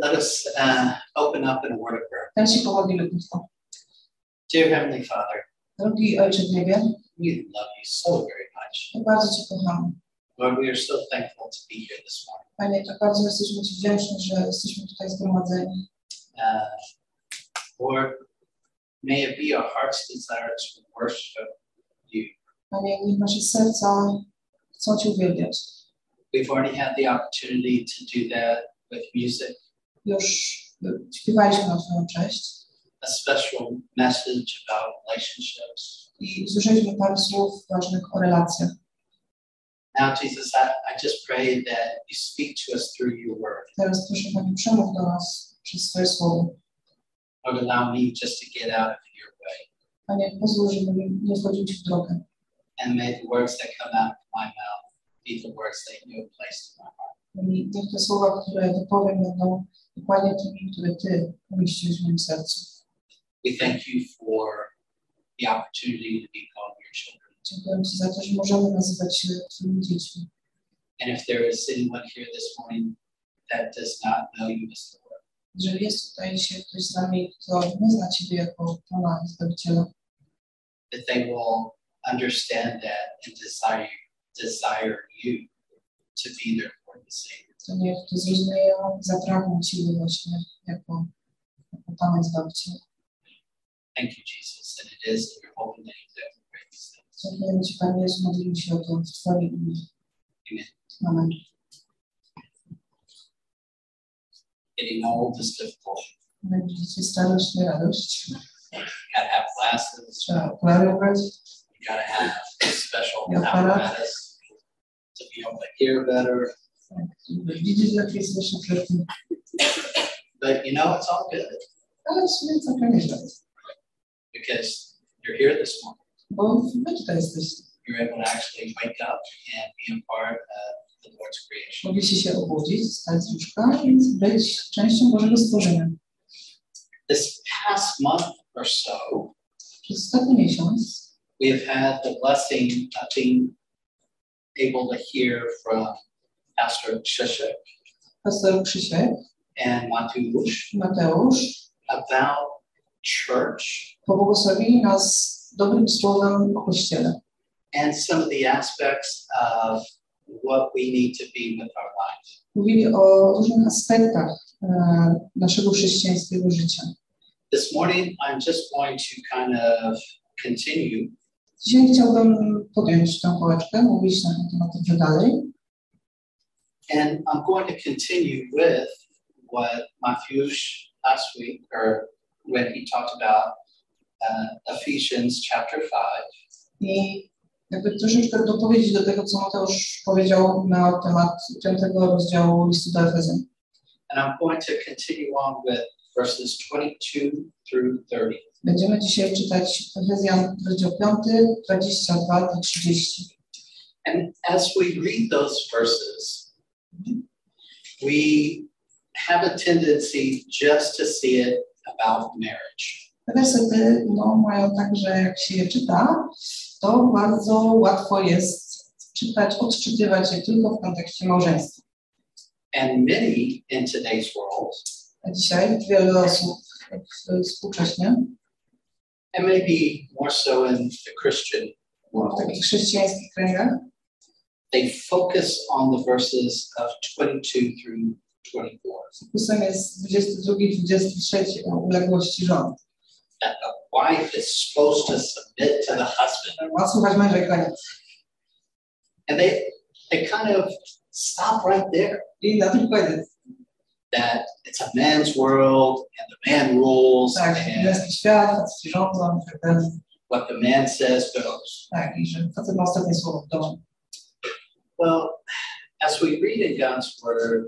Let us uh, open up in a word of prayer. Teraz się pomodlimy krótko. Dear Heavenly Father, Drogi Ojcze w niebie, we love you so very much. tak bardzo Cię kochamy. Lord, we are so thankful to be here this morning. Panie, tak bardzo jesteśmy Ci wdzięczni, że jesteśmy tutaj zgromadzeni. Uh, Lord, may it be our heart's desire to worship you. Panie, niech nasze serca chcą Cię uwielbiać. We've already had the opportunity to do that with music, Już śpiewaliśmy na Twoją cześć a special message about relationships. i słyszeliśmy parę słów ważnych o relacjach. Now, Jesus, I, I just pray that you speak to us through your word. Teraz proszę Panie, przemów do nas przez Twoje słowo. Lord, allow me just to get out of your way. Panie, pozwól, żebym nie wchodził Ci w drogę. And may the words that come out of my mouth be the words that you have placed in my heart. Niech te słowa, które wypowiem, będą dokładnie tymi, które Ty umieściłeś w moim sercu. We thank you for the opportunity to be called your children. Dziękuję Ci za to, że możemy nazywać się And if there is anyone here this morning that does not know you as the Lord, Jeżeli jest tutaj dzisiaj ktoś z nami, kto nie zna Ciebie jako Pana Zbawiciela, that they will understand that and desire desire you to be their Lord and Savior. To niech to zrozumieją zapragną Ciebie właśnie jako, jako Pana Thank you, Jesus. And it is in your holy name that we pray these things. Dziękujemy Ci, Panie Jezu, modlimy się o to w Twoim imię. Amen. Amen. Getting old is difficult. Będziecie starość, nie radość. You gotta have glasses. Trzeba okulary ubrać. You gotta have special apparatus to be able to hear better. But you know, it's all good because you're here this morning. You're able to actually wake up and be a part of the Lord's creation. This past month or so, Przez ostatni miesiąc we have had the blessing of being able to hear from Pastor Krzyszek pastor Krzysiek and Matusz i Mateusz about church pobłogosławili nas dobrym słowem o Kościele and some of the aspects of what we need to be with our life. Mówili o różnych aspektach e, naszego chrześcijańskiego życia. This morning, I'm just going to kind of continue Dzisiaj chciałbym podjąć tę pałeczkę, mówić na ten temat trochę dalej. And I'm going to continue with what Matthews last week, or when he talked about uh, Ephesians chapter 5. I jakby troszeczkę dopowiedzieć do tego, co Mateusz powiedział na temat piątego rozdziału listu do Efezjan. And I'm going to continue on with verses 22 through 30. Będziemy dzisiaj czytać Efezjan rozdział 5, 22 do 30. And as we read those verses, we have a tendency just to see it about marriage. Wersety no, mają tak, że jak się je czyta, to bardzo łatwo jest czytać, odczytywać je tylko w kontekście małżeństwa. And many in today's world, A dzisiaj wiele osób współcześnie, and maybe more so in the Christian no, w world, takich chrześcijańskich kręgach, they focus on the verses of 22 through 24. fokusem jest 22 i 23 o uległości żon. That the wife is supposed to submit to the husband. Ma słuchać męża i koniec. And they, they kind of stop right there. I na tym koniec. That it's a man's world and the man rules Tak, and męski świat, rządzą, tak dalej. what the man says goes. Tak, i że facet ma ostatnie słowo w domu. Well, as we read in God's word,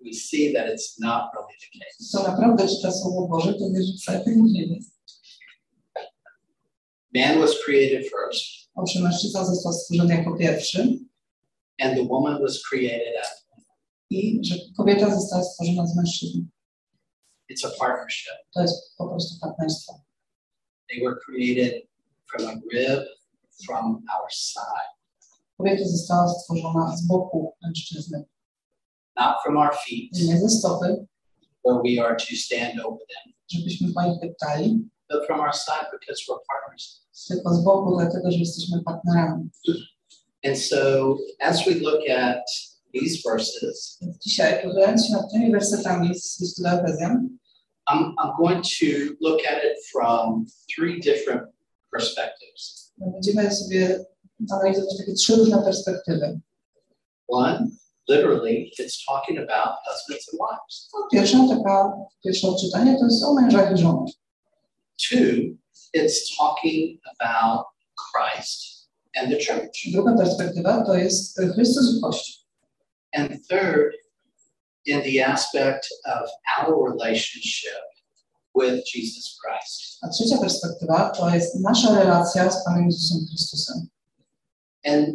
we see that it's not really the case. Co naprawdę czyta Słowo Boże, to wie, wcale tak nie jest. Man was created first, Owszem, mężczyzna został stworzony jako pierwszy and the woman was created after. i że kobieta została stworzona z mężczyzną. It's a partnership. To jest po prostu partnerstwo. They were created from a rib from our side, Kobieta została stworzona z boku mężczyzny. not from our feet, Nie ze stopy, where we are to stand over them, żebyśmy po nich deptali, but from our side because we're partners. tylko z boku, dlatego że jesteśmy partnerami. And so as we look at these verses, dzisiaj, pochylając się nad tymi wersetami z listu do Efezjan, I'm, I'm going to look at it from three different perspectives. będziemy sobie analizować takie trzy różne perspektywy. One, literally, it's talking about husbands and wives. No, Pierwsza, taka, pierwsze odczytanie to jest o mężach i żonach. Two, it's talking about Christ and the church. Druga perspektywa to jest Chrystus i Kościół. And third, in the aspect of our relationship with Jesus Christ. A trzecia perspektywa to jest nasza relacja z Panem Jezusem Chrystusem. And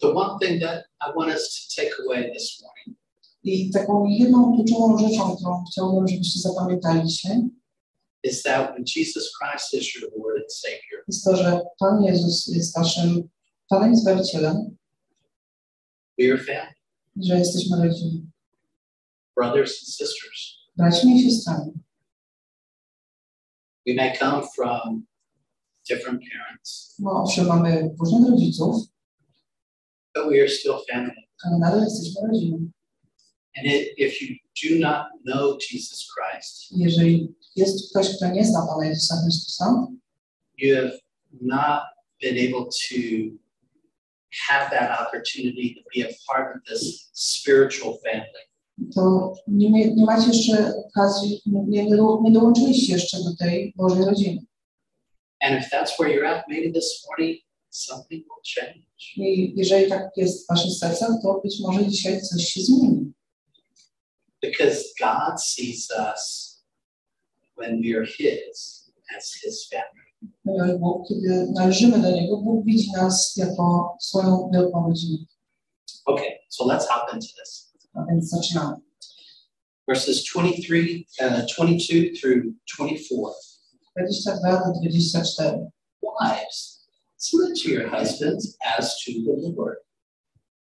the one thing that I want us to take away this morning. I taką jedną kluczową rzeczą, którą chciałbym, żebyście zapamiętali dzisiaj, is that when Jesus Christ is your Lord and Savior, jest to, że Pan Jezus jest naszym Panem i Zbawicielem, we are family, że jesteśmy rodziną, brothers and sisters. braćmi i siostrami. We may come from different parents, No owszem, mamy różnych rodziców, but we are still family. ale nadal jesteśmy rodziną. And it, if you do not know Jesus Christ, Jeżeli jest ktoś, kto nie zna Pana Jezusa Chrystusa, you have not been able to have that opportunity to be a part of this spiritual family. to nie, nie macie jeszcze okazji, nie, nie, nie dołączyliście jeszcze do tej Bożej rodziny. And if that's where you're at, maybe this morning something will change. I jeżeli tak jest w waszych sercach, to być może dzisiaj coś się zmieni. Because God sees us when we are His as His family. Ponieważ Bóg, kiedy należymy do Niego, Bóg widzi nas jako swoją wielką rodzinę. Okay, so let's hop into this. A więc zaczynamy. Verses 23, uh, 22 through 24. 22 do 24. Wives, submit to your husbands as to the Lord.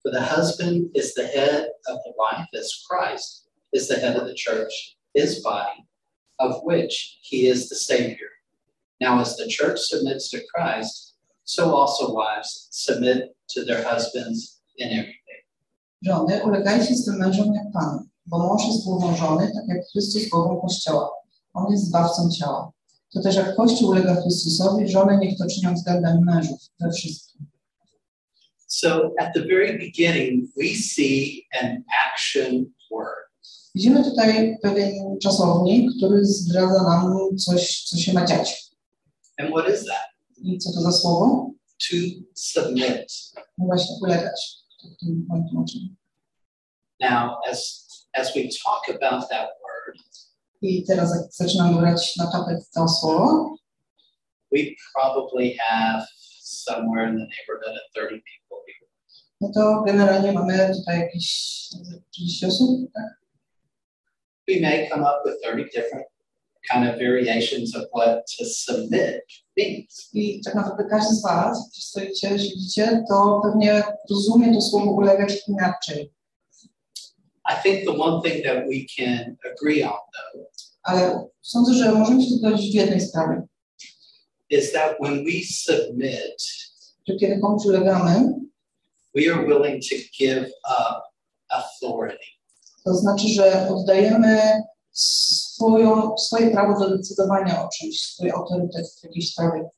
For the husband is the head of the wife, as Christ is the head of the church, his body, of which he is the Savior. Now, as the church submits to Christ, so also wives submit to their husbands in everything. Żony, ulegajcie mężom jak Panu, bo mąż jest głową żony, tak jak Chrystus głową Kościoła. On jest zbawcą ciała. To też jak Kościół ulega Chrystusowi, żony niech to czynią względem mężów we wszystkim. So, at the very beginning, we see an action word. Widzimy tutaj pewien czasownik, który zdradza nam coś, co się ma dziać. And what is that? I co to za słowo? To submit. No właśnie ulegać. Now, as as we talk about that I teraz jak zaczynamy brać na tapet to słowo, we probably have somewhere in the neighborhood of 30 people here. no to generalnie mamy tutaj jakieś 30 osób, tak? We may come up with 30 different kind of variations of what to submit means. I tak naprawdę każdy z Was, którzy stoicie, siedzicie, to pewnie rozumie to słowo ulegać inaczej. I think the one thing that we can agree on, though, Ale sądzę, że możemy się zgodzić w jednej sprawie, is that when we submit, że kiedy komuś ulegamy, we are willing to give up authority. to znaczy, że oddajemy swoją, swoje prawo do decydowania o czymś, swój autorytet w jakiejś sprawie.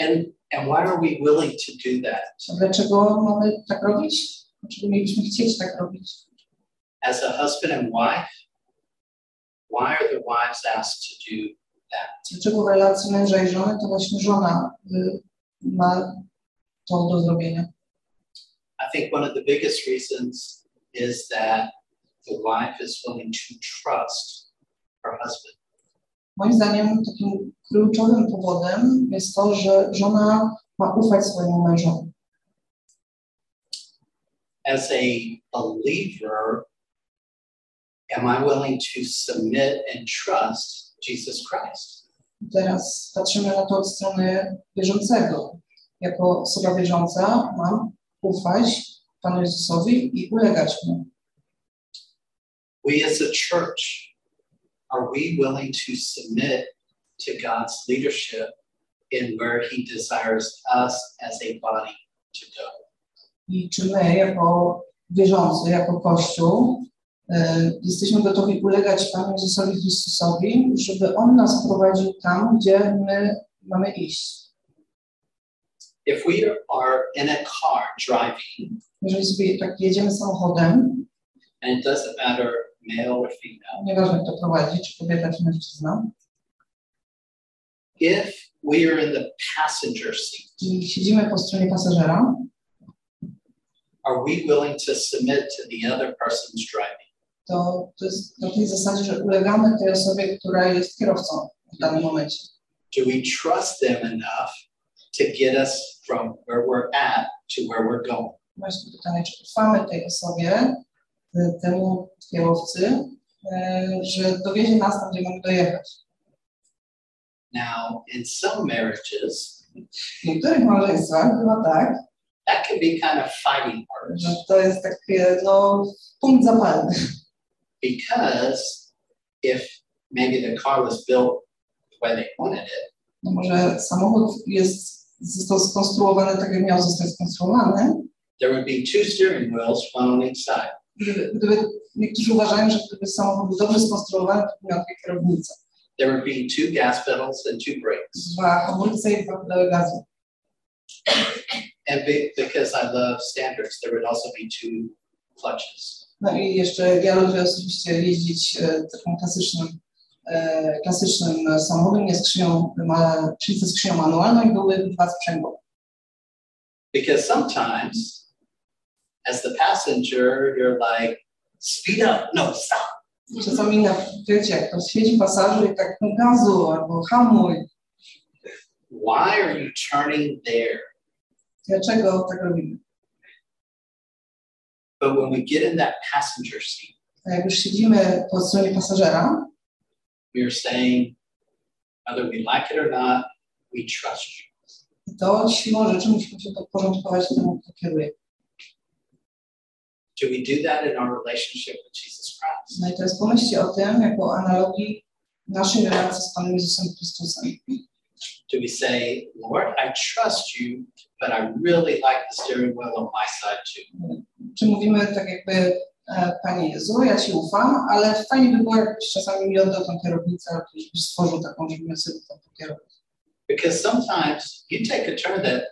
And, and why are we willing to do that? Dlaczego mamy tak robić? Dlaczego mielibyśmy chcieć tak robić? As a husband and wife, why are the wives asked to do that? Dlaczego w relacji męża i żony to właśnie żona y, ma to do zrobienia? I think one of the biggest reasons is that the wife is willing to trust her husband. Moim zdaniem takim kluczowym powodem jest to, że żona ma ufać swojemu mężowi. As a believer, am I willing to submit and trust Jesus Christ? Teraz patrzymy na to od strony wierzącego. Jako osoba wierząca mam ufać Panu Jezusowi i ulegać Mu. We as a church are we willing to submit to God's leadership in where He desires us as a body to go? I czy my, jako wierzący, jako Kościół, jesteśmy gotowi ulegać Panu Jezusowi Chrystusowi, żeby On nas prowadził tam, gdzie my mamy iść. If we are in a car driving, Jeżeli sobie tak jedziemy samochodem, and it doesn't matter male or female, nieważne kto prowadzi, czy kobieta, czy mężczyzna, if we are in the passenger seat, i siedzimy po stronie pasażera, are we willing to submit to the other person's driving? To, to jest na tej zasadzie, że ulegamy tej osobie, która jest kierowcą w danym momencie. Do we trust them enough to get us from where we're at to where we're going? Właśnie pytanie, czy ufamy tej osobie, y, temu kierowcy, y, że dowiezie nas tam, gdzie mamy dojechać. Now, in some marriages, W niektórych małżeństwach bywa tak, that can be kind of fighting words że to jest taki no, punkt zapalny. Because if maybe the car was built the way they wanted it, No może samochód jest, został skonstruowany tak, jak miał zostać skonstruowany. there would be two steering wheels, one on each side. Gdyby, gdyby, niektórzy uważają, że gdyby samochód był dobrze skonstruowany, to miał dwie kierownice. There would be two gas pedals and two brakes. Dwa hamulce i dwa pedały gazu. And be, because I love standards, there would also be two clutches. No i jeszcze ja lubię osobiście jeździć e, takim klasycznym, e, klasycznym samochodem, nie skrzynią, ma, czyli ze skrzynią manualną i były dwa sprzęgło. Because sometimes, as the passenger, you're like, speed up, no, stop. Czasami na, wiecie, jak to siedzi pasażer i tak no gazu albo hamuj. Why are you turning there? Dlaczego tak robimy? But when we get in that passenger seat, jak już siedzimy po stronie pasażera, we're saying, whether we like it or not, we trust you. to siłą rzeczy musimy się podporządkować temu, kto kieruje. Do we do that in our relationship with Jesus Christ? No i teraz pomyślcie o tym jako analogii naszej relacji z Panem Jezusem Chrystusem. Do we say, Lord, I trust you, but I really like the steering wheel on my side too? Czy mówimy tak jakby e, Panie Jezu, ja Ci ufam, ale fajnie by było, jakbyś czasami mi oddał tą kierownicę, żebyś stworzył taką, żebym ja sobie tam pokierował. Because sometimes you take a turn that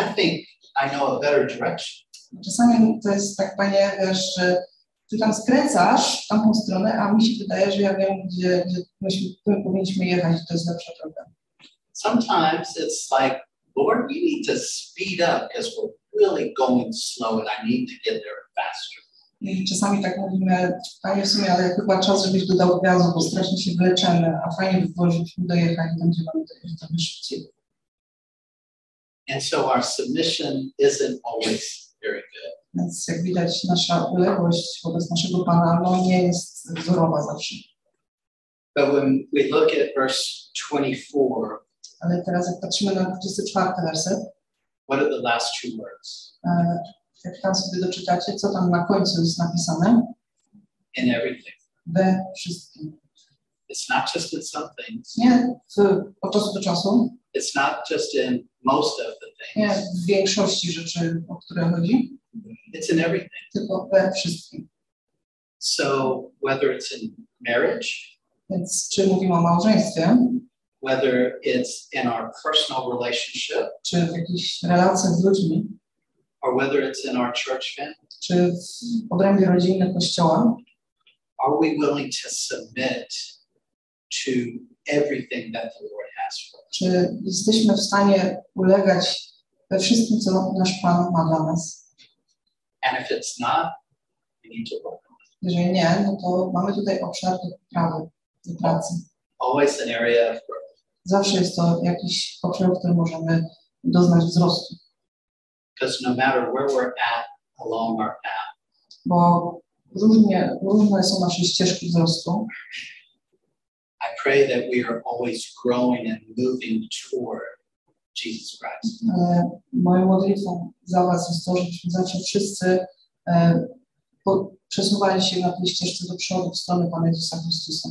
I think I know a better direction. Czasami to jest tak, Panie, wiesz, że Ty tam skręcasz w tamtą stronę, a mi się wydaje, że ja wiem, gdzie, gdzie myśmy, my powinniśmy jechać, to jest lepsza droga. Sometimes it's like, Lord, we need to speed up because we're really going slow and I need to get there faster. I czasami tak mówimy, Panie, w sumie, ale chyba czas, żebyś dodał gazu, bo strasznie się a fajnie by było, żebyśmy dojechali tam, gdzie mamy dojechać trochę szybciej. And so our submission isn't always very good. Więc jak widać, nasza uległość wobec naszego Pana no, nie jest wzorowa zawsze. But when we look at verse 24, Ale teraz jak patrzymy na 24 werset, what are the last two words? e, jak tam sobie doczytacie, co tam na końcu jest napisane, In everything. we wszystkim. It's not just in some things. Nie w, od czasu do czasu, It's not just in most of the nie things. w większości rzeczy, o które chodzi, It's in everything. tylko we wszystkim. So whether it's in marriage, Więc czy mówimy o małżeństwie, whether it's in our personal relationship, czy w jakichś relacjach z ludźmi, or whether it's in our church family, czy w obrębie rodziny Kościoła, are we willing to submit to everything that the Lord has for us? czy jesteśmy w stanie ulegać we wszystkim, co nasz Pan ma dla nas. And if it's not, we need to work on it. Jeżeli nie, no to mamy tutaj obszar do poprawy, do pracy. Always an area of growth. Zawsze jest to jakiś obszar, w którym możemy doznać wzrostu, Because no matter where we're at along our path, bo różnie, różne są nasze ścieżki wzrostu, I pray that we are always growing and moving toward Jesus Christ. E, Moją modlitwą za Was jest to, żebyśmy zawsze wszyscy e, po, przesuwali się na tej ścieżce do przodu w stronę Pana Jezusa Chrystusa.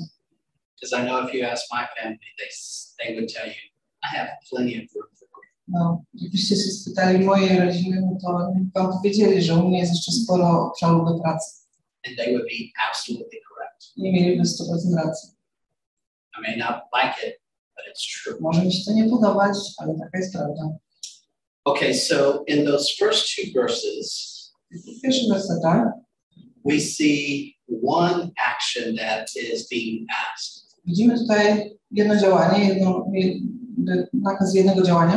Because I know if you ask my family, they, they would tell you, I have plenty of room for growth. No, gdybyście się spytali mojej rodziny, no to wam powiedzieli, że u mnie jest jeszcze sporo obszarów do pracy. And they would be absolutely correct. Nie mieliby 100% racji. I may not like it, but it's true. Może mi się to nie podobać, ale taka jest prawda. Okay, so in those first two verses, W pierwszym wersetach we see one action that is being asked. Widzimy tutaj jedno działanie, jedno, jed- nakaz jednego działania,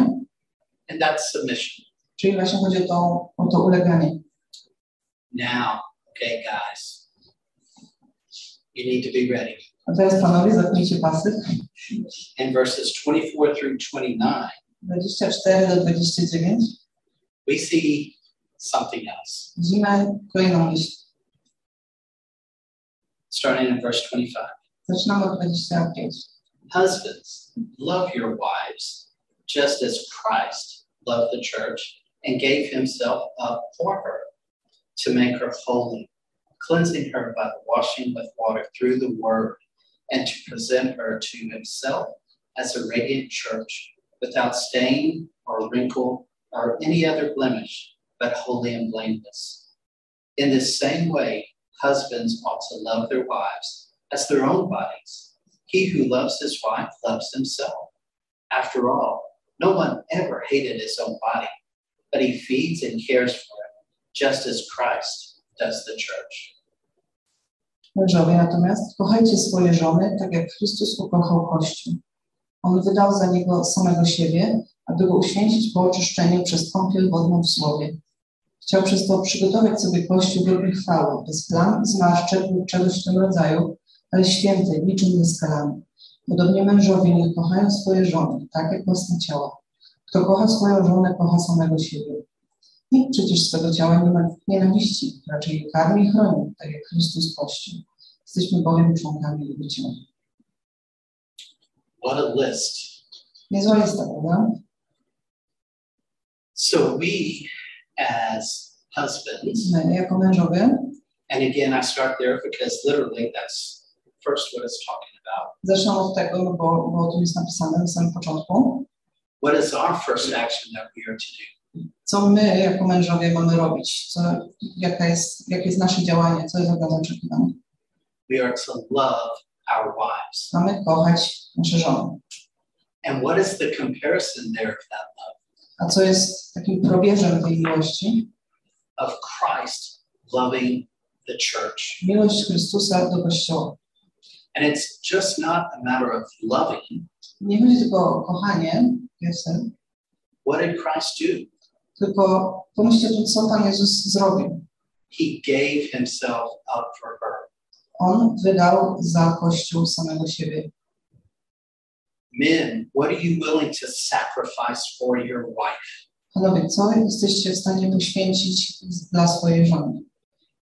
and that's submission. czyli właśnie chodzi o to, o to uleganie. Now, okay, guys, you need to be ready. A teraz panowie, zapnijcie pasy. In verses 24 through 29, 24 do 29 we see something else. widzimy kolejną myśl. Starting in verse 25. Zaczynamy od 25. Husbands, love your wives, just as Christ loved the church and gave himself up for her to make her holy, cleansing her by the washing with water through the word, and to present her to himself as a radiant church without stain or wrinkle or any other blemish, but holy and blameless. In the same way, husbands ought to love their wives as their own bodies. He who loves his wife loves himself. After all, no one ever hated his own body, but he feeds and cares for it, just as Christ does the church. Mężowie natomiast kochajcie swoje żony, tak jak Chrystus ukochał Kościół. On wydał za niego samego siebie, aby go uświęcić po oczyszczeniu przez kąpiel wodną w słowie. Chciał przez to przygotować sobie Kościół godny chwały, bez plam i zmarszczek lub czegoś w tym rodzaju, ale święty, niczym nieskalany. Podobnie mężowie niech kochają swoje żony, tak jak własne ciała. Kto kocha swoją żonę, kocha samego siebie. Nikt przecież swego ciała nie ma nienawiści, raczej je karmi i chroni, tak jak Chrystus Kościół. Jesteśmy bowiem członkami Jego ciała. What a list. Niezła lista, prawda? So, we as husbands, My jako mężowie, and again, I start there because literally that's first what it's talking about. zacznę od tego, no bo, bo tu jest napisane na samym początku, What is our first action that we are to do? co my jako mężowie mamy robić, co, jaka jest, jakie jest nasze działanie, co jest od nas oczekiwane. We are to love our wives. Mamy kochać nasze żony. And what is the comparison there of that love? A co jest takim probierzem tej miłości? Of Christ loving the church. Miłość Chrystusa do Kościoła. And it's just not a matter of loving. Nie tylko o jestem, What did Christ do? tylko pomyślcie tu, co Pan Jezus zrobił. He gave himself up for her. On wydał za Kościół samego siebie. Men, what are you willing to sacrifice for your wife? Panowie, co jesteście w stanie poświęcić dla swojej żony?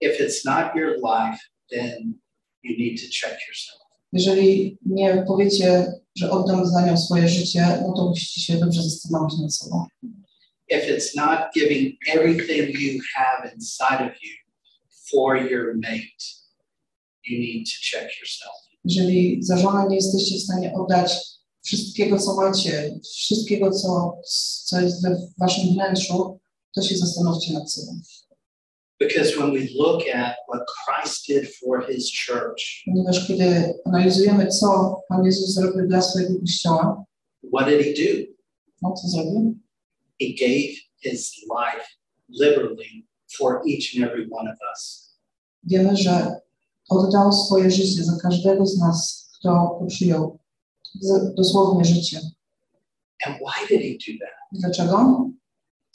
If it's not your life, then you need to check yourself. Jeżeli nie powiecie, że oddam za nią swoje życie, no to musicie się dobrze zastanowić nad sobą. If it's not giving everything you have inside of you for your mate, you need to check yourself. Jeżeli za żonę nie jesteście w stanie oddać wszystkiego, co macie, wszystkiego, co, co jest we waszym wnętrzu, to się zastanówcie nad sobą. Because when we look at what Christ did for his church, Ponieważ kiedy analizujemy, co Pan Jezus zrobił dla swojego Kościoła, what did he do? no co zrobił? He gave his life liberally for each and every one of us. Wiemy, że oddał swoje życie za każdego z nas, kto go przyjął. Dosłownie życie. And why did he do that? Dlaczego?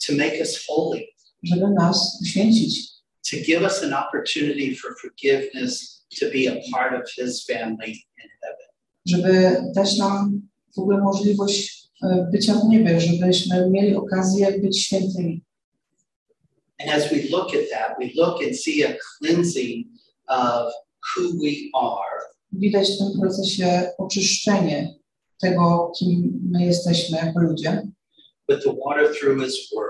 To make us holy, Żeby nas uświęcić, to give us an opportunity for forgiveness, to be a part of his family in heaven. żeby dać nam w ogóle możliwość bycia w niebie, żebyśmy mieli okazję być świętymi. And as we look at that, we look and see a cleansing of who we are Widać w tym procesie oczyszczenie tego, kim my jesteśmy jako ludzie. with the water through his word.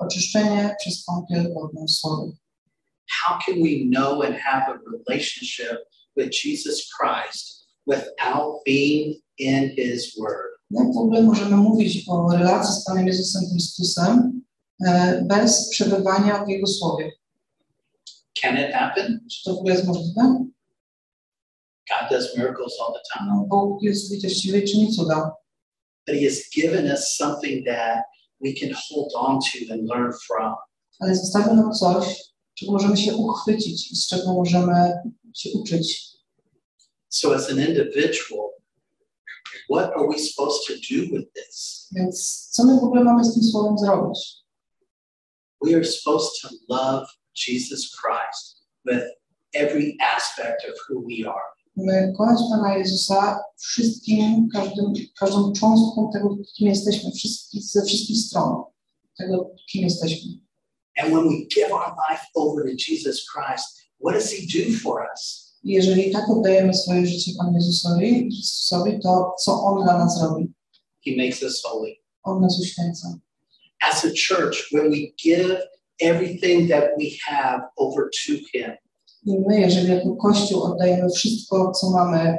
Oczyszczenie przez kąpiel wodną słowy. How can we know and have a relationship with Jesus Christ without being in His Word? Jak w ogóle możemy mówić o relacji z Panem Jezusem Chrystusem bez przebywania w Jego Słowie? Can it happen? Czy to w ogóle jest możliwe? God does miracles all the time, Bóg jest czyni cuda, but He has given us something that we can hold on to and learn from. ale zostawił nam coś, czego możemy się uchwycić i z czego możemy się uczyć. So, as an individual, what are we supposed to do with this? Więc co my w ogóle mamy z tym Słowem zrobić? We are supposed to love Jesus Christ with every aspect of who we are. Kochać Pana Jezusa wszystkim, każdym, każdą cząstką tego, kim jesteśmy, wszystkich, ze wszystkich stron tego, kim jesteśmy. And when we give our life over to Jesus Christ, what does He do for us? Jeżeli tak oddajemy swoje życie Panu Jezusowi, Chrystusowi, to co On dla nas robi? He makes us holy. On nas uświęca. As a church, when we give everything that we have over to Him, I my, jeżeli jako Kościół oddajemy wszystko, co mamy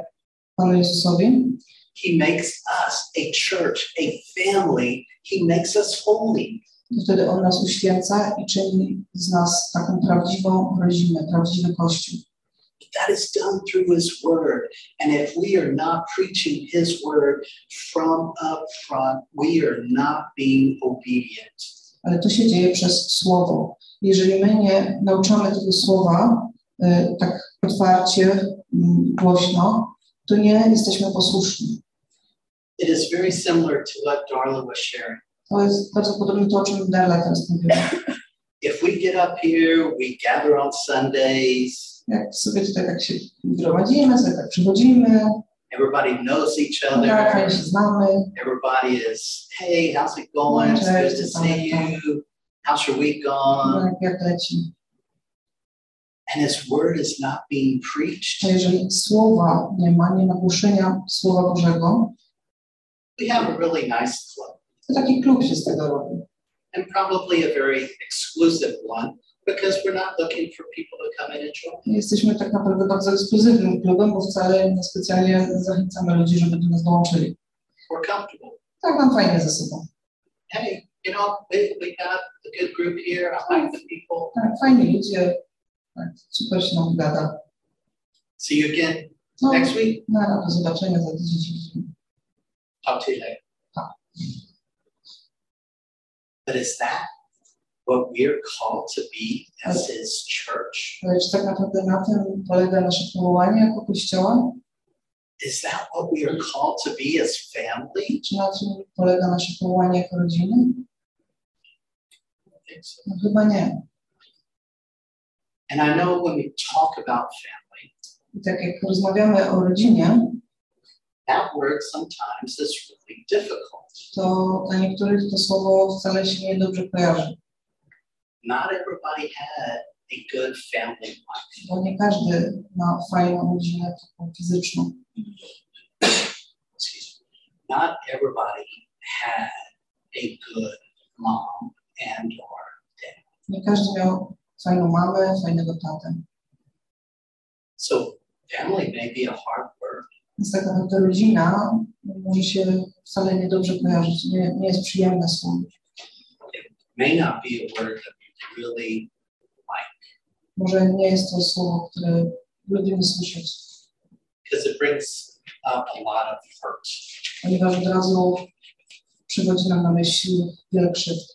Panu Jezusowi, He makes us a church, a family. He makes us holy. to wtedy On nas uświęca i czyni z nas taką prawdziwą rodzinę, prawdziwy Kościół. That is done through His Word. And if we are not preaching His Word from up front, we are not being obedient. Ale to się dzieje przez Słowo. Jeżeli my nie nauczamy tego Słowa tak otwarcie, mm, głośno, to nie jesteśmy posłuszni. It is very similar to what Darla was sharing. To jest bardzo podobne do o czym Darla teraz mówiła. If we get up here, we gather on Sundays, Jak sobie tutaj tak się gromadzimy, sobie tak przychodzimy, everybody knows each no tak, other. się znamy, Everybody is, hey, how's it going? It's good to see you. How's your week gone? jak leci. And His Word is not being preached. To jeżeli słowa nie ma, nie ma głoszenia Słowa Bożego, We have a really nice club to taki klub się z tego robi. and probably a very exclusive one because we're not looking for people to come in and join. Jesteśmy tak naprawdę bardzo ekskluzywnym klubem, bo wcale nie specjalnie zachęcamy ludzi, żeby do nas dołączyli. We're comfortable. Tak nam fajnie ze sobą. Hey, you know, we, we got a good group here. I like the people. Tak, fajni ludzie, tak, super się nam gada. See you again No, next week. na do zobaczenia za tydzień. Talk to you later. But is that what we're called to be as His church? Czy tak naprawdę na tym polega nasze powołanie jako Kościoła? Is that what we are called to be as family? Czy na tym polega nasze powołanie jako rodziny? No chyba nie. And I know when we talk about family, I tak jak rozmawiamy o rodzinie, that word sometimes is really difficult. to dla niektórych to słowo wcale się nie dobrze kojarzy, Not everybody had a good family life. bo nie każdy ma fajną rodzinę taką fizyczną. Excuse me. Not everybody had a good mom and or dad. Nie każdy miał fajną mamę, fajnego tatę. So family may be a hard word. Więc tak naprawdę rodzina może się wcale niedobrze kojarzyć, nie, nie jest przyjemne słowo. May not be a word that we really Może nie jest to słowo, które lubimy słyszeć, because it brings up a lot of hurt. ponieważ od razu przywodzi nam na myśl wiele krzywd,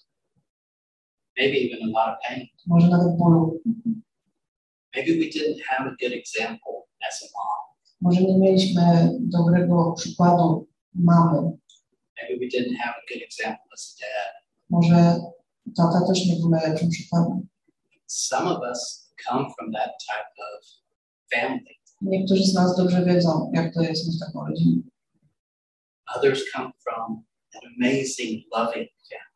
maybe even a lot of pain. może nawet bólu. Maybe we didn't have a good example as a mom. Może nie mieliśmy dobrego przykładu mamy, Maybe we didn't have a good example as a dad. może tata też nie był najlepszym przykładem. Some of us come from that type of family. Niektórzy z nas dobrze wiedzą, jak to jest mieć taką rodzinę, Others come from an amazing, loving family.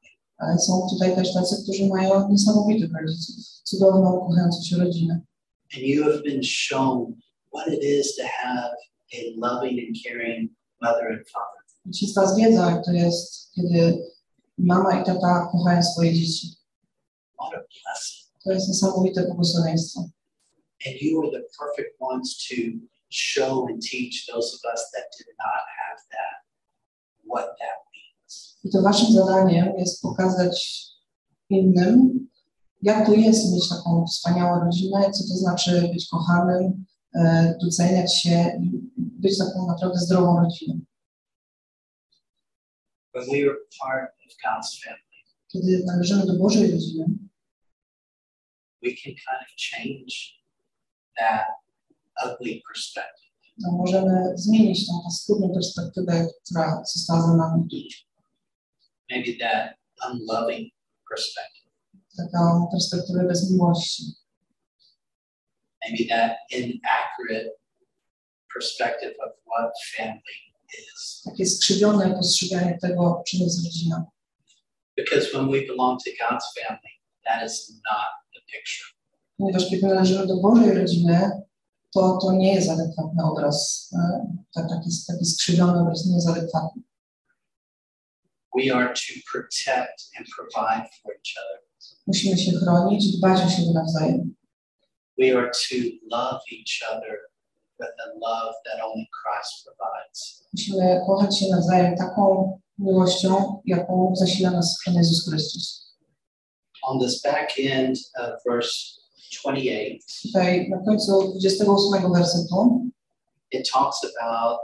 Ale są tutaj też tacy, którzy mają niesamowitych rodziców, cudowną, kochającą rodzinę. And you have been shown what it is to have a loving and caring mother and father. Ci z Was wiedzą, jak to jest, kiedy mama i tata kochają swoje dzieci. What a blessing. To jest niesamowite błogosławieństwo. And you are the perfect ones to show and teach those of us that did not have that what that. I to waszym zadaniem jest pokazać innym, jak to jest mieć taką wspaniałą rodzinę, co to znaczy być kochanym, e, doceniać się i być taką naprawdę zdrową rodziną. Kiedy należymy do Bożej rodziny, we can kind of change that ugly perspective. to możemy zmienić tą paskudną perspektywę, która została za nami. Maybe that unloving perspective. Taką perspektywę bez miłości. Maybe that inaccurate perspective of what family is. Takie skrzywione postrzeganie tego, czym jest rodzina. Because when we belong to God's family, that is not the picture. Ponieważ kiedy należymy do Bożej rodziny, to to nie jest adekwatny obraz. e, Tak, taki, taki skrzywiony obraz nie jest adekwatny. We are to protect and provide for each other. Musimy się chronić, dbać o siebie nawzajem. We are to love each other with the love that only Christ provides. Musimy kochać się nawzajem taką miłością, jaką zasila nas Pan Jezus Chrystus. On this back end of verse 28, Tutaj na końcu 28 wersetu it talks about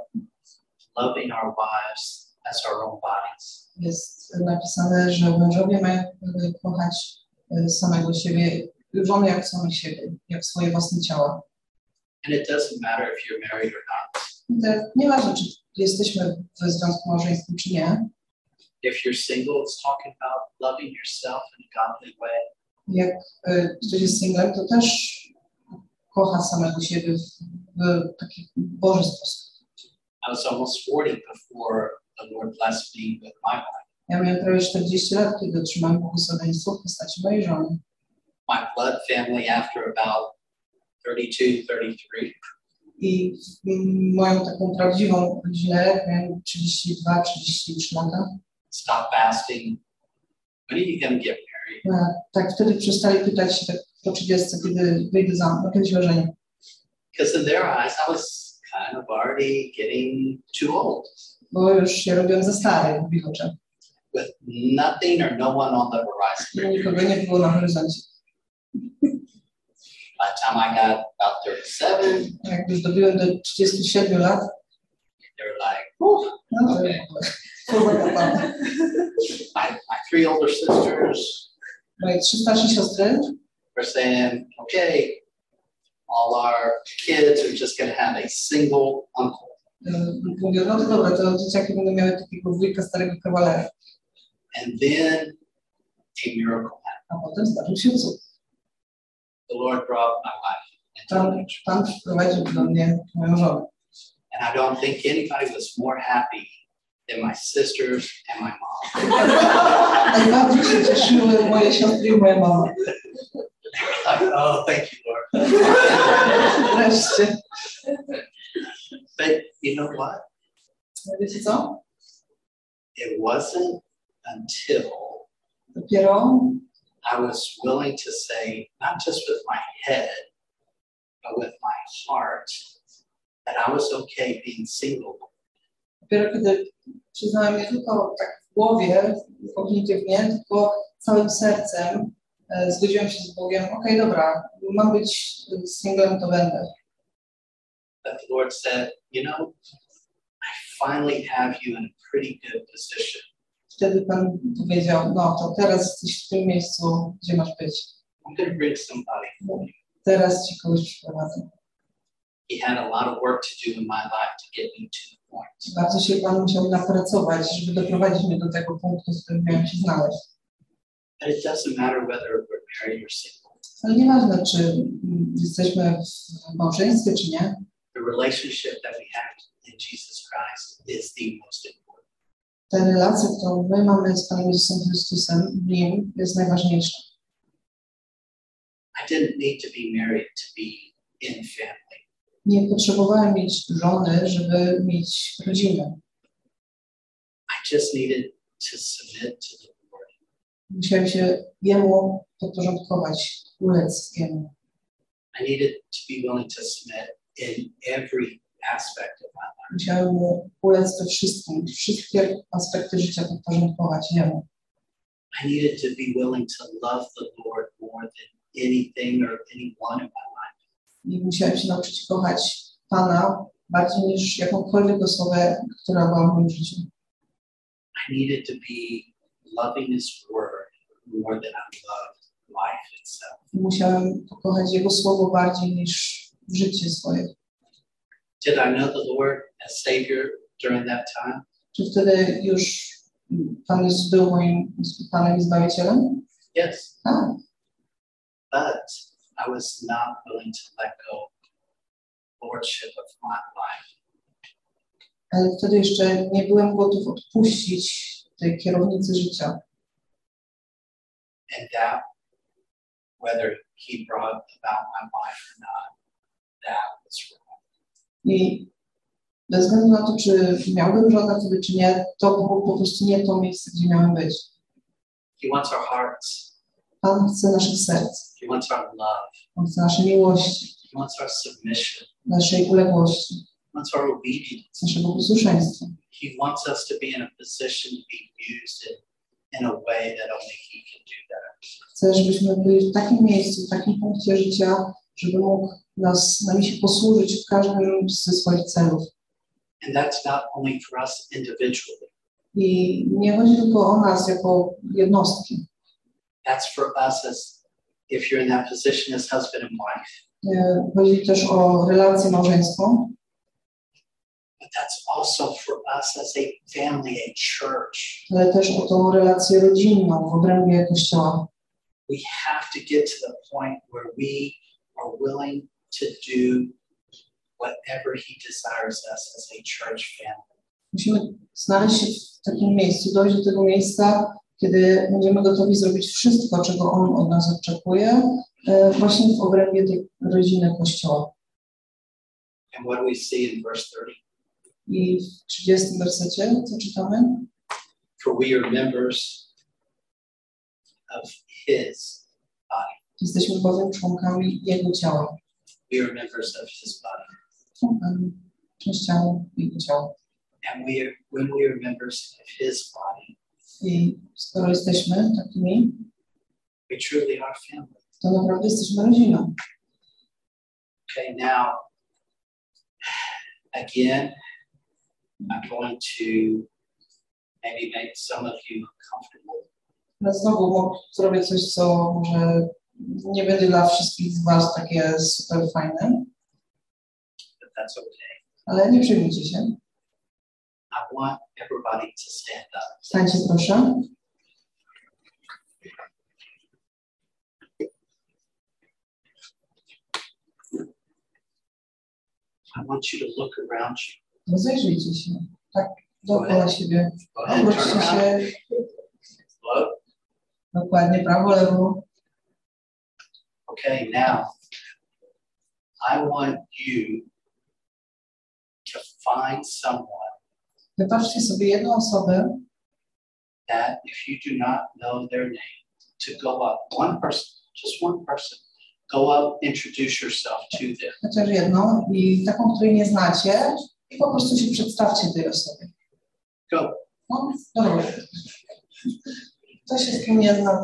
loving our wives as our own bodies. Jest napisane, że mężowie mają e, kochać e, samego siebie, żony jak samych siebie, jak swoje własne ciała. And it doesn't matter if you're married or not. I to Nieważne, czy jesteśmy w związku małżeńskim, czy nie, If you're single, it's talking about loving yourself in a godly way. jak e, ktoś jest singlem, to też kocha samego siebie w, w taki Boży sposób. I was almost 40 before the Lord blessed me with my wife. Ja miałem prawie 40 lat, kiedy otrzymałem błogosławieństwo w postaci mojej żony. My blood family, after about 32, 33, I moją taką prawdziwą rodzinę, miałem 32, 33 lata, stopped fasting. When are you going to get married? tak wtedy przestali pytać się tak po 30, kiedy wyjdę za mąż, kiedy się ożenię. Because in their eyes, I was kind of already getting too old Bo już się robiłem za stary w ich with nothing or no one on the horizon. Nikogo nie było na horyzoncie. By the time I got about 37, Jak już dobiłem do 37 lat, they're like, to Okay. my, my three older sisters Moje trzy starsze siostry were saying, okay, all our kids are just going to have a single uncle. Mówią, no to dobra, to dzieciaki będą miały takiego wujka starego kawalera. And then a miracle happened. A potem zdarzył się cud. The Lord brought my wife Pan, pan przyprowadził do mnie moją żonę. And I don't think anybody was more happy than my sisters and my mom. Najbardziej się cieszyły moje siostry i moja mama. Like, oh, thank you, Lord. Wreszcie. But you know what? It wasn't until I was willing to say, not just with my head, but with my heart, that I was okay being single. Dopiero kiedy przyznałem nie tylko tak w głowie, kognitywnie, tylko całym sercem zgodziłem się z Bogiem, okej, dobra, mam być singlem, to będę. That the Lord said, you know, I finally have you in a pretty good position. Wtedy Pan powiedział, no to teraz jesteś w tym miejscu, gdzie masz być. I'm going to bring somebody for you. Teraz Ci kogoś przyprowadzę. He had a lot of work to do in my life to get me to the point. Bardzo się Pan musiał napracować, żeby doprowadzić mnie do tego punktu, z którym miałem się znaleźć. But it doesn't matter whether we're married or single. Ale nieważne, czy jesteśmy w małżeństwie, czy nie, relationship that we have in Jesus Christ is the most important. ta relacja, którą my mamy z Panem Jezusem Chrystusem, Nim jest najważniejsza. I didn't need to be married to be in family. Nie potrzebowałem mieć żony, żeby mieć rodzinę. I just needed to submit to the Lord. Musiałem się Jemu podporządkować, ulec Jemu. I needed to be willing to submit in every aspect of my life. Musiałem ulec we wszystkim, wszystkie aspekty życia podporządkować Jemu. I needed to be willing to love the Lord more than anything or anyone in my life. I musiałem się nauczyć kochać Pana bardziej niż jakąkolwiek osobę, która była w moim życiu. I needed to be loving His Word more than I loved life itself. I musiałem pokochać Jego Słowo bardziej niż życie swoje. Did I know the Lord as Savior during that time? Czy wtedy już Pan Jezus był moim Panem i Zbawicielem? Yes, Tak, but I was not willing to let go lordship of my life. ale wtedy jeszcze nie byłem gotów odpuścić tej kierownicy życia. and doubt whether he brought about my life or not. I bez względu na to, czy miałbym żonę wtedy, czy nie, to było po prostu nie to miejsce, gdzie miałem być. He wants our hearts. Pan chce naszych serc, He wants our love. On chce naszej miłości, He wants our submission. naszej uległości, He wants our obedience. naszego posłuszeństwa. He wants us to be in a position to be used in, in a way that only he can do that. Chcę, żebyśmy byli w takim miejscu, w takim punkcie życia, żeby mógł nas, nami się posłużyć w każdym ze swoich celów. And that's not only for us individually. I nie chodzi tylko o nas jako jednostki. That's for us as if you're in that position as husband and wife. E, Chodzi też o relacje małżeństwo, But that's also for us as a family, a church. ale też o tą relację rodzinną w obrębie Kościoła. we have to get to the point where we are willing to do whatever He desires us as a church family. Musimy znaleźć się w takim miejscu, dojść do tego miejsca, kiedy będziemy gotowi zrobić wszystko, czego On od nas oczekuje, e, właśnie w obrębie tej rodziny Kościoła. And what do we see in verse 30? I w 30 wersecie, co czytamy? For we are members of His. Jesteśmy bowiem członkami Jego ciała, We are members of His body. członkami Jego ciała. And we are, when we are members of His body, I skoro jesteśmy takimi, we truly are family. to naprawdę jesteśmy rodziną. Okay, now, again, I'm going to maybe make some of you uncomfortable. Znowu zrobię coś, co może nie będzie dla wszystkich z Was takie super fajne, okay. ale nie przejmujcie się. I want everybody to stand up. Stańcie proszę. I want you to look around you. Rozejrzyjcie się. Tak, dookoła siebie. Obróćcie się dokładnie prawo, lewo. Okay, now I want you to find someone Wybaczcie sobie jedną osobę, that, if you do not know their name, to go up. One person, just one person. Go up, introduce yourself to them. chociaż jedną, i taką, której nie znacie, i po prostu się przedstawcie tej osobie. Go. No, dobra. Kto się z kim nie zna,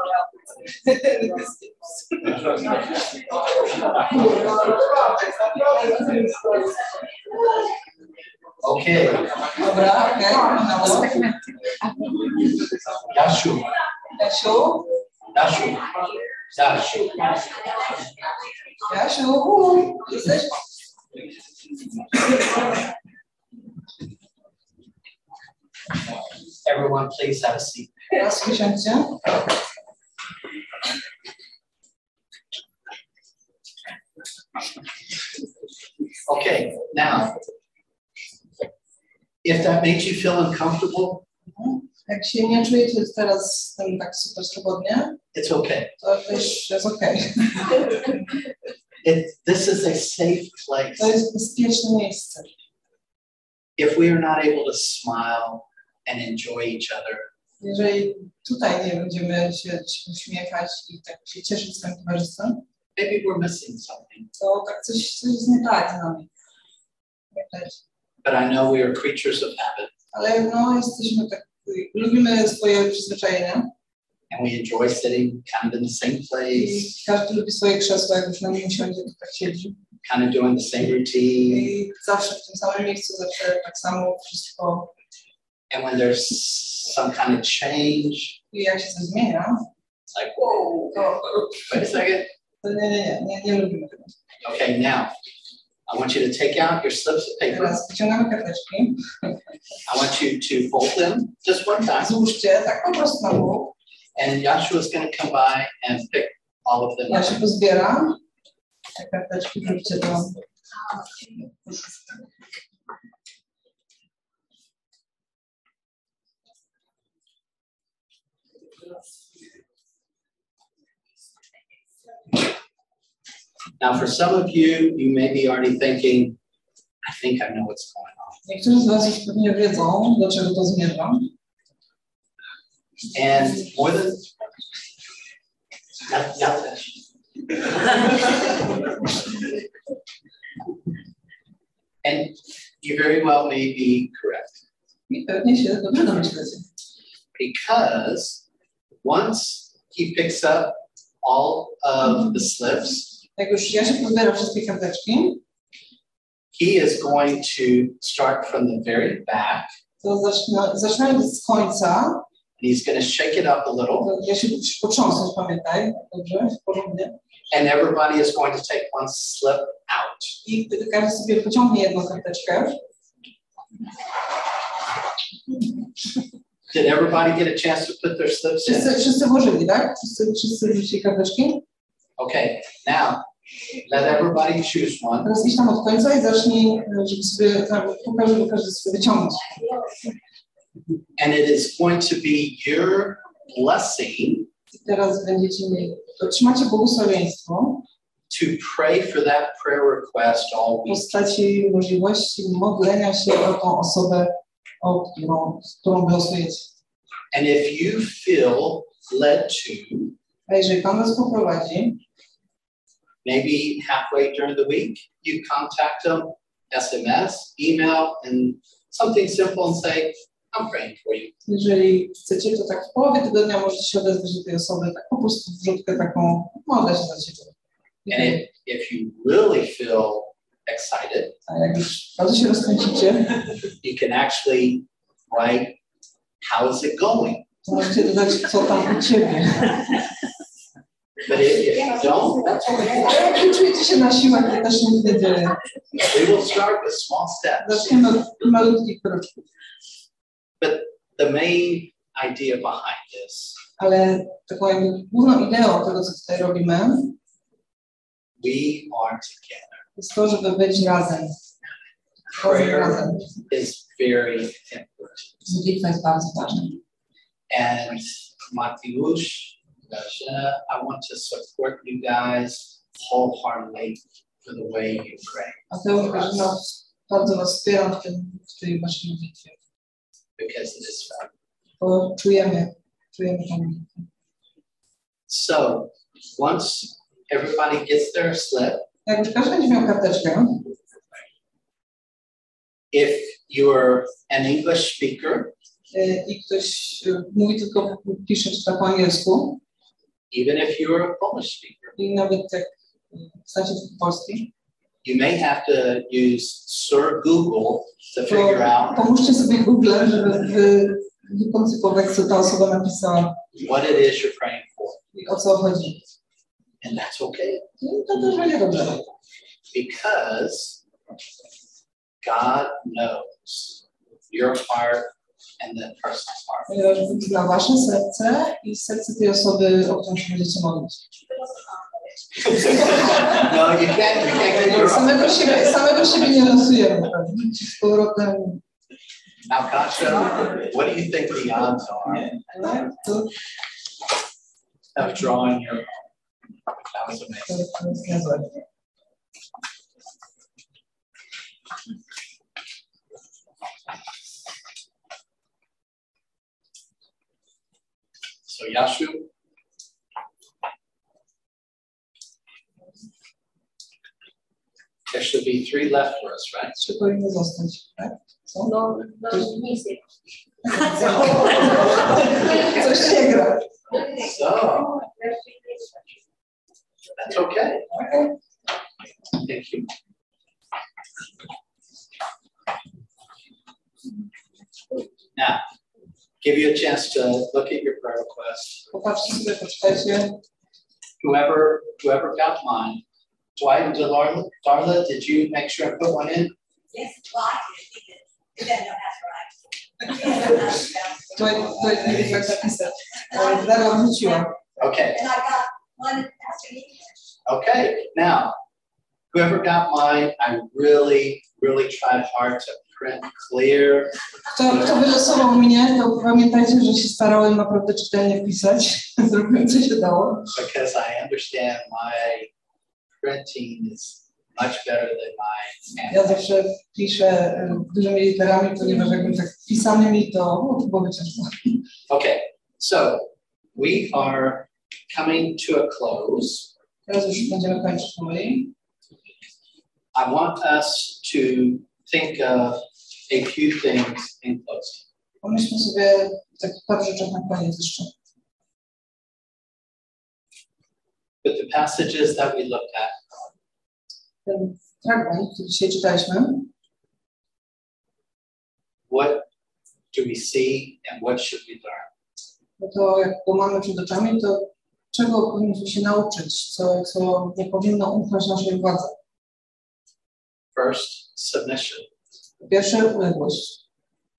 Dobra, okej. Okay. Jasiu, Jasiu, Jasiu. Jasiu, u, jesteś? Everyone, please have a seat. Okay, now, if that makes you feel uncomfortable, Jak się nie czujecie teraz z tym tak super swobodnie, it's okay. to też jest okej. It, this is a safe place. To jest bezpieczne miejsce. If we are not able to smile and enjoy each other, Jeżeli tutaj nie będziemy się uśmiechać i tak się cieszyć swoim towarzystwem, maybe we're missing something. to tak coś, coś jest nie tak z nami. Pamiętajcie. But I know we are creatures of habit Ale no, jesteśmy tak, lubimy swoje przyzwyczajenia and we enjoy sitting kind of in the same i place, każdy lubi swoje krzesło, jak już na nim usiądzie, to tak siedzi. kind of doing the same routine. I zawsze w tym samym miejscu, zawsze tak samo wszystko. And when there's some kind of change, I jak się coś zmienia, it's like, whoa, wait a second. Okay, now I want you to take out your slips of paper. Teraz wyciągamy karteczki, I want you to fold them just one time. złóżcie tak po prostu na bok. And Joshua is going to come by and pick all of them up. się pozbieram. Te karteczki wróćcie do... Now, for some of you, you may be already thinking, I think I know what's going on. Niektórzy z Was już pewnie wiedzą, do czego to zmierza. And more than ja, ja też. and you very well may be correct I pewnie się dobrze domyślacie. because once he picks up all of the slips, Jak już ja się pozbieram wszystkie karteczki, he is going to start from the very back. To zacznę, zaczynając z końca, and he's going to shake it up a little. To ja się muszę potrząsnąć, pamiętaj, dobrze, porządnie. and everybody is going to take one slip out. I wtedy każdy sobie pociągnie jedną karteczkę. Did everybody get a chance to put their slips in? Wszyscy, wszyscy włożyli, tak? Wszyscy, wszyscy wrzucili karteczki. Okay, now let everybody choose one. Teraz idź tam od końca i zacznij, żeby sobie, tam, pokażę, żeby każdy sobie wyciągnąć. And it is going to be your blessing I teraz będziecie mieli, otrzymacie błogosławieństwo to pray for that prayer request all w week. postaci możliwości modlenia się o tą osobę, o którą, z którą wylosujecie. And if you feel led to, A jeżeli Pan nas poprowadzi, maybe halfway during the week, you contact them, SMS, email, and something simple and say, I'm praying for you. jeżeli chcecie, to tak w połowie tygodnia możecie się odezwać do tej osoby, tak po prostu wrzutkę taką, modlę się za Ciebie. And if, if you really feel excited, A jak już bardzo się you can actually write, How is it going? to możecie dodać, co tam u Ciebie. But if, you don't, that's okay. A jak nie czujecie się na siłach, to też nic nie dzieje. We will start with small steps. Zaczniemy od malutkich kroczków. The main idea behind this, Ale taką jakby główną ideą tego, co tutaj robimy, we are together. Jest to, żeby być razem. Razem, Prayer razem. is very important. Modlitwa jest bardzo ważna. And Grażyna, I want to support you guys wholeheartedly for the way you pray Mateusz, Grażyna, bardzo Was wspieram w tym, w tej Waszej modlitwie, because it is fun. bo czujemy, czujemy tą. So once everybody gets their slip, Jak już każdy będzie miał karteczkę, if you're an English speaker, i ktoś mówi tylko, pisze, czyta po angielsku, even if you're a Polish speaker, i nawet znacie polski, you may have to use Sir Google to figure out Pomóżcie sobie Google, żeby wy, wykoncypować, co ta osoba napisała. what it is you're praying for. i o co chodzi. And that's okay No, to też będzie dobrze. because God knows your heart and that person's heart. Zna wasze serce i serce tej osoby, o którą się będziecie modlić. no, you can't, you can't get your own. Samego siebie, samego siebie nie losujemy. Z powrotem Now, Kasha, what do you think the odds are of drawing your? That was amazing. to jest niezłe. So, Jasiu, there should be three left for us, right? Trzy powinny zostać, tak? Co? No, no, nic nie. Coś się gra. So, that's okay. Okay. Thank you. Now, give you a chance to look at your prayer requests. Popatrzcie sobie, poczytajcie. Whoever, whoever got mine. Dwight and Darla, Darla, did you make sure I put one in? Yes, well, I did, he did. He doesn't know how to write. To, to jest nie wiem, jak zapisać. Ale Dara wrzuciła. Okay, And I got one after he. Okay. Now, whoever got mine, I really, really tried hard to print clear. Kto, kto wylosował mnie, to pamiętajcie, że się starałem naprawdę czytelnie pisać. Zrobiłem, co się dało. because I understand my printing is much better than my Ja handwriting. zawsze piszę dużymi literami, ponieważ jakbym tak pisanymi, to byłoby ciężko. Okay, so we are coming to a close. Teraz już będziemy kończyć powoli. I want us to think of a few things in closing. Pomyślmy sobie tak parę rzeczach na koniec jeszcze. With the passages that we looked at, Ten fragment, który dzisiaj czytaliśmy, what do we see and what should we learn? no to jak go mamy przed oczami, to czego powinniśmy się nauczyć, co, co nie powinno umknąć naszej władzy. First, submission. Pierwsze, uległość.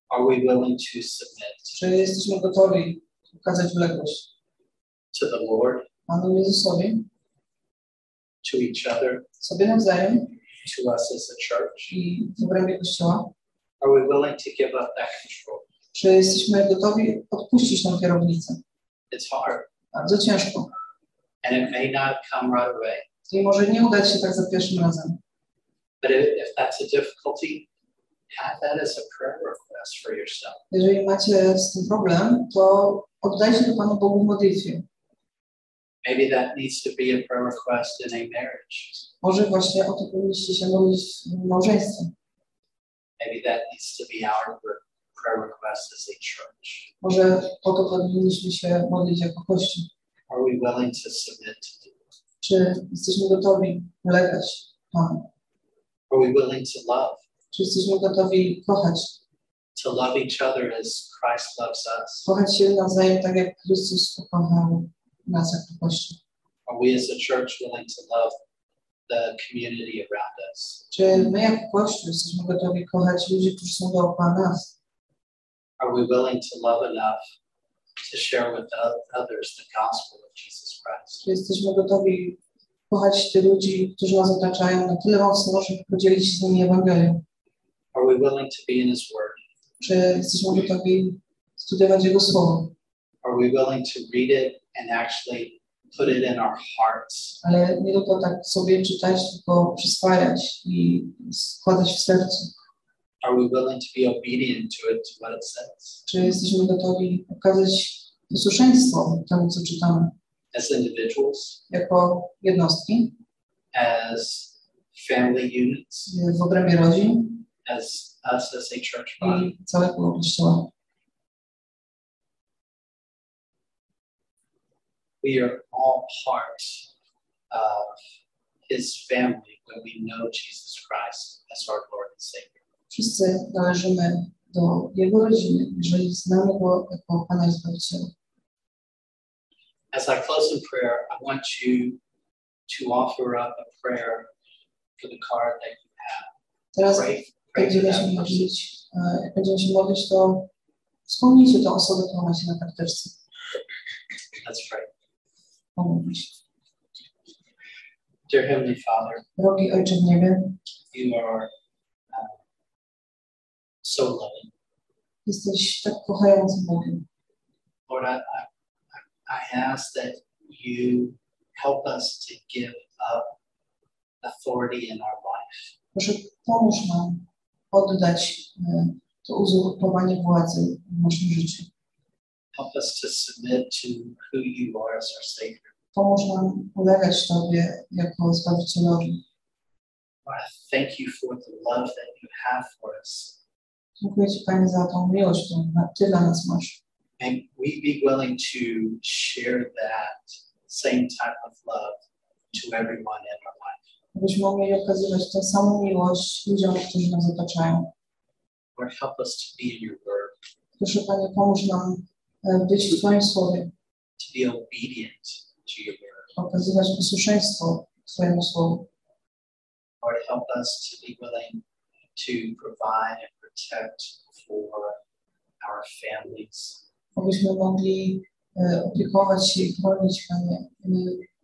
Are we willing to submit Czy jesteśmy gotowi okazać uległość to the Lord, Panu Jezusowi, to each other, sobie nawzajem to us as a church? i w obrębie Kościoła? Are we willing to give up that control? Czy jesteśmy gotowi odpuścić tą kierownicę? It's hard, Bardzo ciężko. and it may not come right away. I może nie udać się tak za pierwszym razem. But if, that's a difficulty, have that as a prayer request for yourself. Jeżeli macie z tym problem, to oddajcie to Panu Bogu w modlitwie. Maybe that needs to be a prayer request in a marriage. Może właśnie o to powinniście się modlić w małżeństwie. Maybe that needs to be our re- prayer request as a church. Może o to powinniśmy się modlić jako Kościół. Are we willing to submit to the Lord? Czy jesteśmy gotowi ulegać Panu? Are we willing to love? Czy jesteśmy gotowi kochać? To love each other as Christ loves us? Kochać się nawzajem tak, jak Chrystus pokochał nas jako Kościół. Are we as a church willing to love the community around us? Czy my jako Kościół jesteśmy gotowi kochać ludzi, którzy są dookoła nas? Are we willing to love enough to share with others the gospel of Jesus Christ? Czy jesteśmy gotowi kochać tych ludzi, którzy nas otaczają na tyle mocno, żeby podzielić się z nimi Ewangelią? Are we willing to be in His Word? Czy jesteśmy gotowi studiować Jego Słowo? Are we willing to read it and actually put it in our hearts? Ale nie tylko tak sobie czytać, tylko przyswajać i składać w sercu. Are we willing to be obedient to it, to what it says? Czy jesteśmy gotowi okazać posłuszeństwo temu, co czytamy, As individuals, jako jednostki as family units, w obrębie rodzin as us as a church body? i całego Kościoła? We are all part of His family when we know Jesus Christ as our Lord and Savior. Wszyscy należymy do Jego rodziny, jeżeli znamy Go jako Pana i Zbawiciela. As I close in prayer, I want you to offer up a prayer for the card that you have. Teraz Pray, pray for będziemy się modlić, e, będziemy się modlić, to wspomnijcie tę osobę, którą macie na karteczce. Pray. Pomódlmy się. Dear Heavenly Father, Drogi Ojcze w niebie, you are so loving. jesteś tak kochającym Bogiem. Lord, I, I, I ask that you help us to give up authority in our life. Proszę, pomóż nam oddać to uzurpowanie władzy w naszym życiu. Help us to submit to who you are as our Savior. Pomóż nam ulegać Tobie jako Zbawicielowi. Lord, I thank you for the love that you have for us. Dziękuję Ci, Panie, za tą miłość, którą na- Ty dla nas masz. May we be willing to share that same type of love to everyone in our life. Abyśmy mogli okazywać tę samą miłość ludziom, którzy nas otaczają. Lord, help us to be in your word, Proszę, Panie, pomóż nam być w Twoim Słowie, to be obedient to your word. okazywać posłuszeństwo Twojemu Słowu. Lord, help us to be willing to provide and protect for our families. Abyśmy mogli opiekować się i chronić,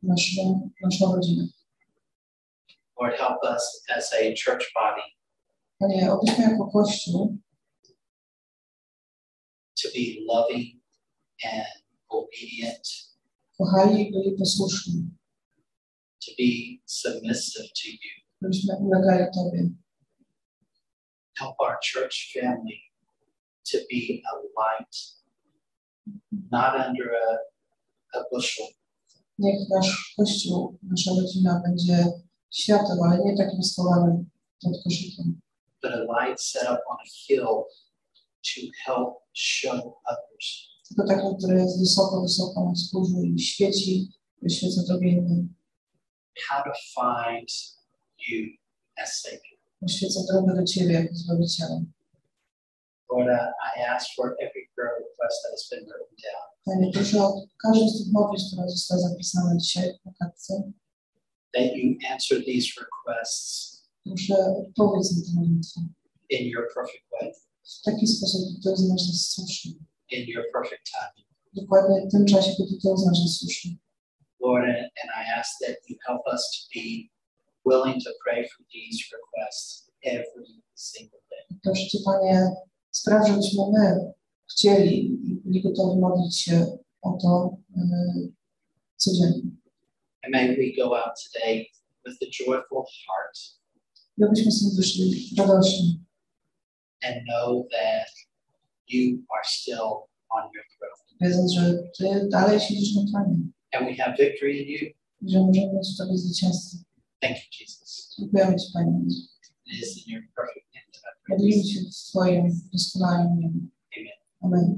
naszą, naszą rodzinę. Lord, help us as a church body Panie, abyśmy jako Kościół to be loving and obedient, kochali i byli posłuszni, to be submissive to you. ulegali Tobie. Help our church family to be a light, not under a, a bushel, Niech nasz Kościół, nasza rodzina będzie światłem, ale nie takim schowanym pod koszykiem, but a light set up on a hill to help show others tylko takim, który jest wysoko, wysoko na wzgórzu i świeci, wyświeca Tobie innym. how to find you as Savior. Oświeca drogę do Ciebie jako Zbawiciela. Lord, I, I ask for every prayer request that has been written down, Panie, proszę o każdy z tych modlitw, która została zapisana dzisiaj na kartce. that you answer these requests Proszę odpowiedz na tę modlitwę in your perfect way, w taki sposób, że uznasz za słuszny. in your perfect timing. Dokładnie w tym czasie, kiedy Ty uznasz za słuszny. Lord, and I ask that you help us to be willing to pray for these requests every single day. Proszę Cię, Panie, spraw, żebyśmy my chcieli i byli gotowi modlić się o to yy, codziennie. And may we go out today with a joyful heart I abyśmy stąd wyszli radośni, and know that you are still on your throne. wiedząc, że Ty dalej siedzisz na tronie And we have victory in you. że możemy mieć w Tobie zwycięstwo. Thank you, Jesus. Panie. It is in your perfect name that I pray. Modlimy się w Twoim doskonałym imieniu. Amen. Amen.